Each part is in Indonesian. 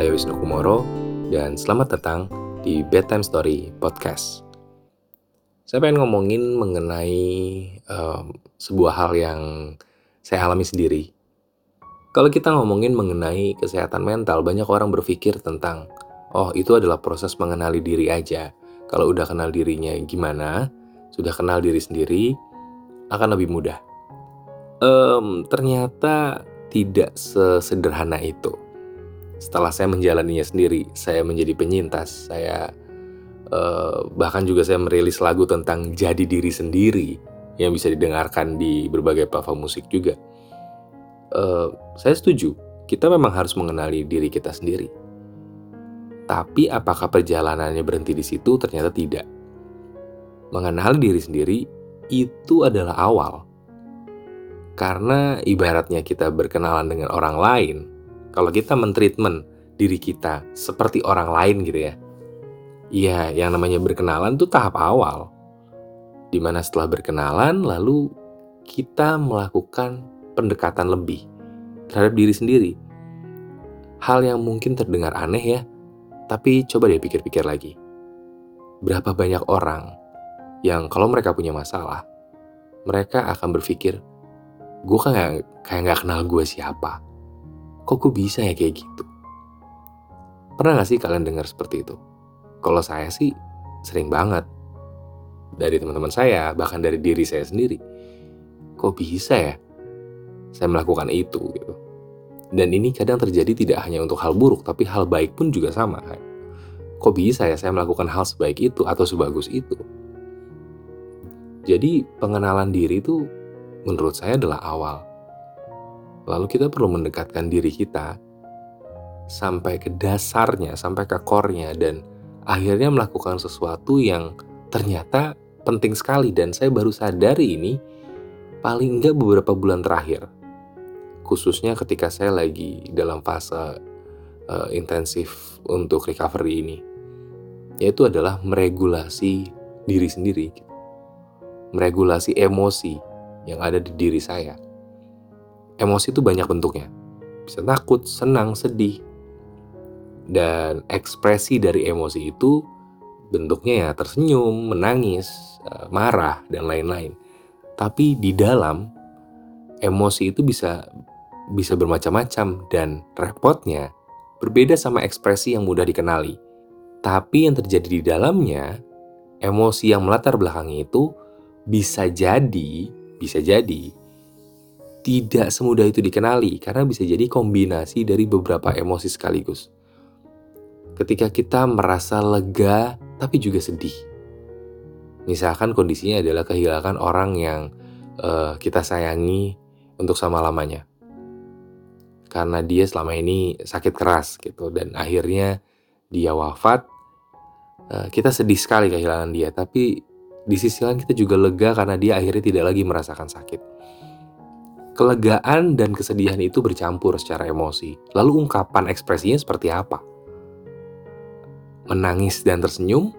Saya Wisnu Kumoro dan selamat datang di Bedtime Story Podcast. Saya pengen ngomongin mengenai um, sebuah hal yang saya alami sendiri. Kalau kita ngomongin mengenai kesehatan mental, banyak orang berpikir tentang, oh itu adalah proses mengenali diri aja. Kalau udah kenal dirinya gimana, sudah kenal diri sendiri, akan lebih mudah. Um, ternyata tidak sesederhana itu setelah saya menjalaninya sendiri, saya menjadi penyintas, saya uh, bahkan juga saya merilis lagu tentang jadi diri sendiri yang bisa didengarkan di berbagai platform musik juga. Uh, saya setuju, kita memang harus mengenali diri kita sendiri. Tapi apakah perjalanannya berhenti di situ? Ternyata tidak. Mengenali diri sendiri itu adalah awal. Karena ibaratnya kita berkenalan dengan orang lain, kalau kita mentreatment diri kita seperti orang lain gitu ya. Iya, yang namanya berkenalan tuh tahap awal. Di mana setelah berkenalan, lalu kita melakukan pendekatan lebih terhadap diri sendiri. Hal yang mungkin terdengar aneh ya, tapi coba deh pikir-pikir lagi. Berapa banyak orang yang kalau mereka punya masalah, mereka akan berpikir, gue kan gak, kayak gak kenal gue siapa kok gue bisa ya kayak gitu? Pernah gak sih kalian dengar seperti itu? Kalau saya sih sering banget. Dari teman-teman saya, bahkan dari diri saya sendiri. Kok bisa ya saya melakukan itu gitu. Dan ini kadang terjadi tidak hanya untuk hal buruk, tapi hal baik pun juga sama. Kok bisa ya saya melakukan hal sebaik itu atau sebagus itu? Jadi pengenalan diri itu menurut saya adalah awal Lalu kita perlu mendekatkan diri kita sampai ke dasarnya, sampai ke core-nya dan akhirnya melakukan sesuatu yang ternyata penting sekali dan saya baru sadari ini paling enggak beberapa bulan terakhir. Khususnya ketika saya lagi dalam fase uh, intensif untuk recovery ini. Yaitu adalah meregulasi diri sendiri. Meregulasi emosi yang ada di diri saya emosi itu banyak bentuknya. Bisa takut, senang, sedih. Dan ekspresi dari emosi itu bentuknya ya tersenyum, menangis, eh, marah, dan lain-lain. Tapi di dalam emosi itu bisa bisa bermacam-macam dan repotnya berbeda sama ekspresi yang mudah dikenali. Tapi yang terjadi di dalamnya, emosi yang melatar belakangnya itu bisa jadi, bisa jadi tidak semudah itu dikenali karena bisa jadi kombinasi dari beberapa emosi sekaligus. Ketika kita merasa lega tapi juga sedih. Misalkan kondisinya adalah kehilangan orang yang uh, kita sayangi untuk sama-lamanya. Karena dia selama ini sakit keras gitu dan akhirnya dia wafat. Uh, kita sedih sekali kehilangan dia, tapi di sisi lain kita juga lega karena dia akhirnya tidak lagi merasakan sakit Kelegaan dan kesedihan itu bercampur secara emosi. Lalu ungkapan ekspresinya seperti apa? Menangis dan tersenyum?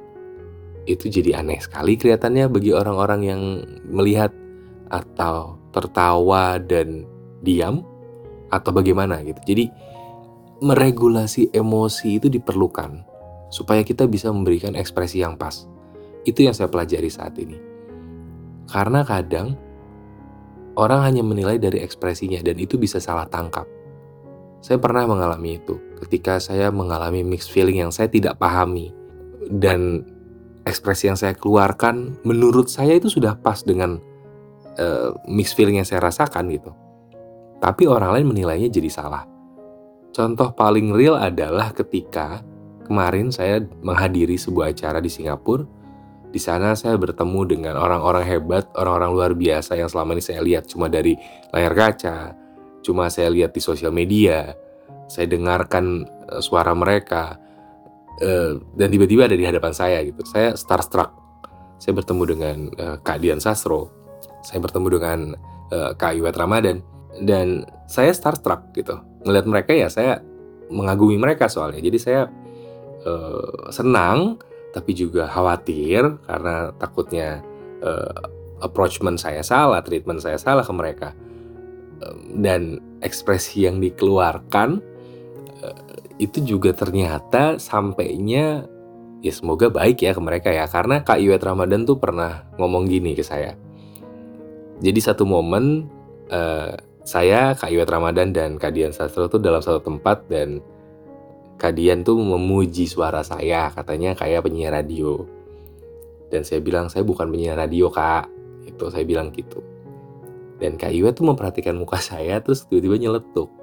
Itu jadi aneh sekali kelihatannya bagi orang-orang yang melihat atau tertawa dan diam atau bagaimana gitu. Jadi meregulasi emosi itu diperlukan supaya kita bisa memberikan ekspresi yang pas. Itu yang saya pelajari saat ini. Karena kadang Orang hanya menilai dari ekspresinya dan itu bisa salah tangkap. Saya pernah mengalami itu ketika saya mengalami mixed feeling yang saya tidak pahami dan ekspresi yang saya keluarkan menurut saya itu sudah pas dengan uh, mixed feeling yang saya rasakan gitu. Tapi orang lain menilainya jadi salah. Contoh paling real adalah ketika kemarin saya menghadiri sebuah acara di Singapura di sana saya bertemu dengan orang-orang hebat, orang-orang luar biasa yang selama ini saya lihat cuma dari layar kaca, cuma saya lihat di sosial media, saya dengarkan uh, suara mereka, uh, dan tiba-tiba ada di hadapan saya gitu. Saya starstruck. Saya bertemu dengan uh, Kak Dian Sastro, saya bertemu dengan Kak Iwet Ramadan, dan saya starstruck gitu. Ngelihat mereka ya saya mengagumi mereka soalnya. Jadi saya senang tapi juga khawatir karena takutnya uh, approachment saya salah, treatment saya salah ke mereka. dan ekspresi yang dikeluarkan uh, itu juga ternyata sampainya ya semoga baik ya ke mereka ya karena Kak Iwet Ramadan tuh pernah ngomong gini ke saya. Jadi satu momen uh, saya Kak Iwet Ramadan dan Kak Dian Sastro tuh dalam satu tempat dan Kak Dian tuh memuji suara saya katanya kayak penyiar radio. Dan saya bilang saya bukan penyiar radio kak, itu saya bilang gitu. Dan Kak Iwet tuh memperhatikan muka saya terus tiba-tiba nyeletuk.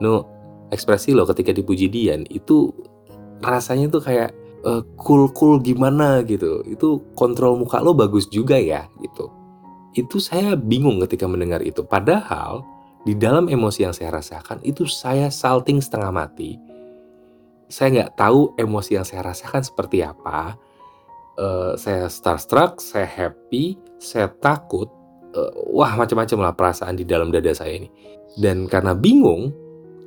No, ekspresi lo ketika dipuji Dian itu rasanya tuh kayak uh, cool cool gimana gitu itu kontrol muka lo bagus juga ya gitu itu saya bingung ketika mendengar itu padahal di dalam emosi yang saya rasakan itu saya salting setengah mati saya nggak tahu emosi yang saya rasakan seperti apa uh, saya starstruck saya happy saya takut uh, wah macam-macam lah perasaan di dalam dada saya ini dan karena bingung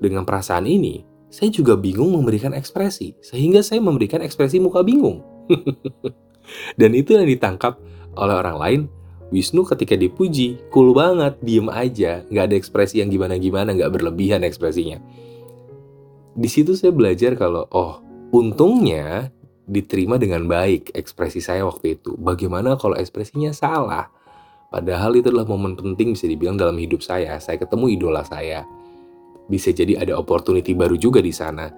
dengan perasaan ini saya juga bingung memberikan ekspresi, sehingga saya memberikan ekspresi muka bingung. Dan itu yang ditangkap oleh orang lain. Wisnu ketika dipuji, cool banget, diem aja, nggak ada ekspresi yang gimana-gimana, nggak berlebihan ekspresinya. Di situ saya belajar kalau, oh, untungnya diterima dengan baik ekspresi saya waktu itu. Bagaimana kalau ekspresinya salah? Padahal itu adalah momen penting bisa dibilang dalam hidup saya. Saya ketemu idola saya bisa jadi ada opportunity baru juga di sana.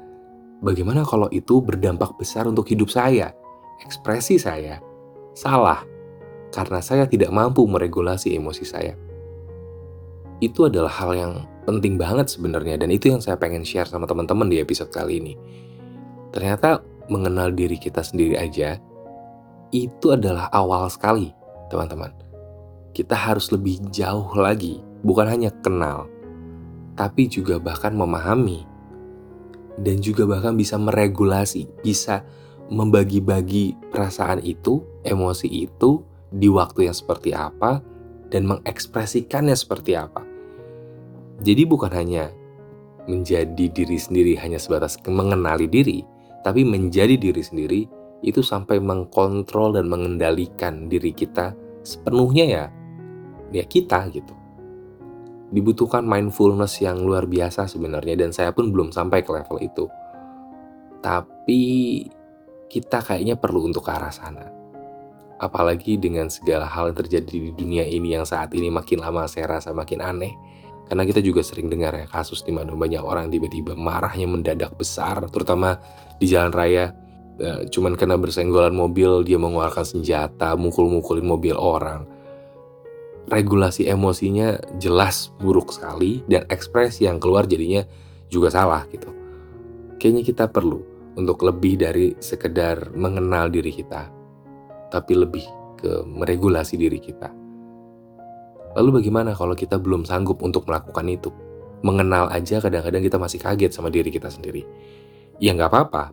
Bagaimana kalau itu berdampak besar untuk hidup saya? Ekspresi saya salah karena saya tidak mampu meregulasi emosi saya. Itu adalah hal yang penting banget sebenarnya dan itu yang saya pengen share sama teman-teman di episode kali ini. Ternyata mengenal diri kita sendiri aja itu adalah awal sekali, teman-teman. Kita harus lebih jauh lagi, bukan hanya kenal, tapi juga bahkan memahami dan juga bahkan bisa meregulasi, bisa membagi-bagi perasaan itu, emosi itu di waktu yang seperti apa dan mengekspresikannya seperti apa. Jadi bukan hanya menjadi diri sendiri hanya sebatas mengenali diri, tapi menjadi diri sendiri itu sampai mengkontrol dan mengendalikan diri kita sepenuhnya ya ya kita gitu dibutuhkan mindfulness yang luar biasa sebenarnya dan saya pun belum sampai ke level itu. Tapi kita kayaknya perlu untuk ke arah sana. Apalagi dengan segala hal yang terjadi di dunia ini yang saat ini makin lama saya rasa makin aneh. Karena kita juga sering dengar ya kasus di mana banyak orang tiba-tiba marahnya mendadak besar, terutama di jalan raya. Ya, cuman karena bersenggolan mobil dia mengeluarkan senjata, mukul-mukulin mobil orang regulasi emosinya jelas buruk sekali dan ekspresi yang keluar jadinya juga salah gitu. Kayaknya kita perlu untuk lebih dari sekedar mengenal diri kita, tapi lebih ke meregulasi diri kita. Lalu bagaimana kalau kita belum sanggup untuk melakukan itu? Mengenal aja kadang-kadang kita masih kaget sama diri kita sendiri. Ya nggak apa-apa,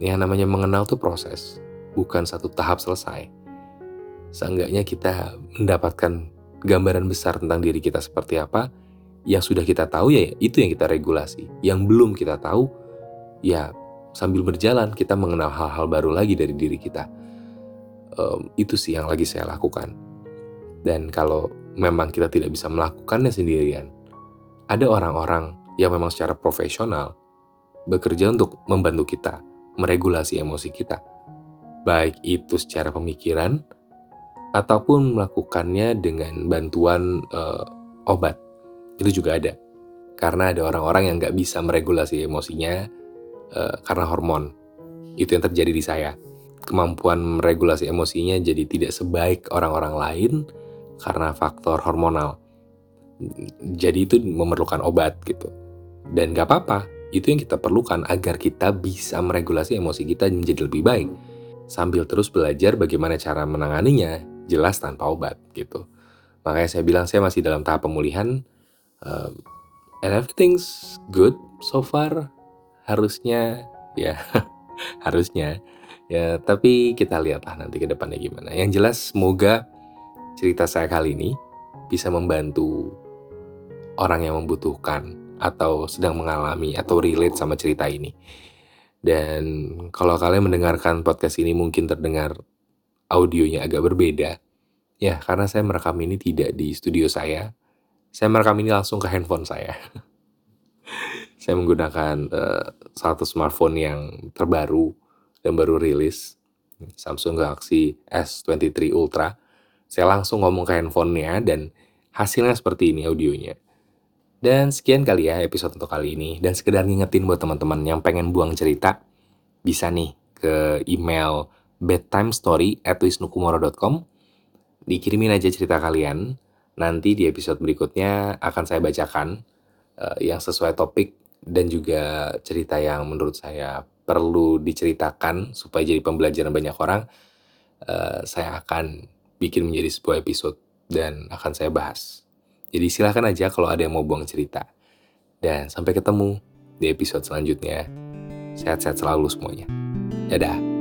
yang namanya mengenal tuh proses, bukan satu tahap selesai. Seenggaknya kita mendapatkan gambaran besar tentang diri kita seperti apa, yang sudah kita tahu ya itu yang kita regulasi. Yang belum kita tahu, ya sambil berjalan kita mengenal hal-hal baru lagi dari diri kita. Um, itu sih yang lagi saya lakukan. Dan kalau memang kita tidak bisa melakukannya sendirian, ada orang-orang yang memang secara profesional bekerja untuk membantu kita meregulasi emosi kita. Baik itu secara pemikiran ataupun melakukannya dengan bantuan uh, obat. Itu juga ada. Karena ada orang-orang yang nggak bisa meregulasi emosinya uh, karena hormon. Itu yang terjadi di saya. Kemampuan meregulasi emosinya jadi tidak sebaik orang-orang lain karena faktor hormonal. Jadi itu memerlukan obat gitu. Dan gak apa-apa, itu yang kita perlukan agar kita bisa meregulasi emosi kita menjadi lebih baik. Sambil terus belajar bagaimana cara menanganinya jelas tanpa obat gitu. Makanya saya bilang saya masih dalam tahap pemulihan um, and everything's good so far harusnya ya harusnya ya tapi kita lihatlah nanti ke depannya gimana. Yang jelas semoga cerita saya kali ini bisa membantu orang yang membutuhkan atau sedang mengalami atau relate sama cerita ini. Dan kalau kalian mendengarkan podcast ini mungkin terdengar audionya agak berbeda. Ya, karena saya merekam ini tidak di studio saya. Saya merekam ini langsung ke handphone saya. saya menggunakan uh, satu smartphone yang terbaru dan baru rilis, Samsung Galaxy S23 Ultra. Saya langsung ngomong ke handphonenya dan hasilnya seperti ini audionya. Dan sekian kali ya episode untuk kali ini. Dan sekedar ngingetin buat teman-teman yang pengen buang cerita, bisa nih ke email bedtimestory@wisnukumoro.com. Dikirimin aja cerita kalian. Nanti di episode berikutnya akan saya bacakan uh, yang sesuai topik dan juga cerita yang menurut saya perlu diceritakan supaya jadi pembelajaran banyak orang, uh, saya akan bikin menjadi sebuah episode dan akan saya bahas. Jadi silahkan aja kalau ada yang mau buang cerita. Dan sampai ketemu di episode selanjutnya. Sehat-sehat selalu semuanya. Dadah.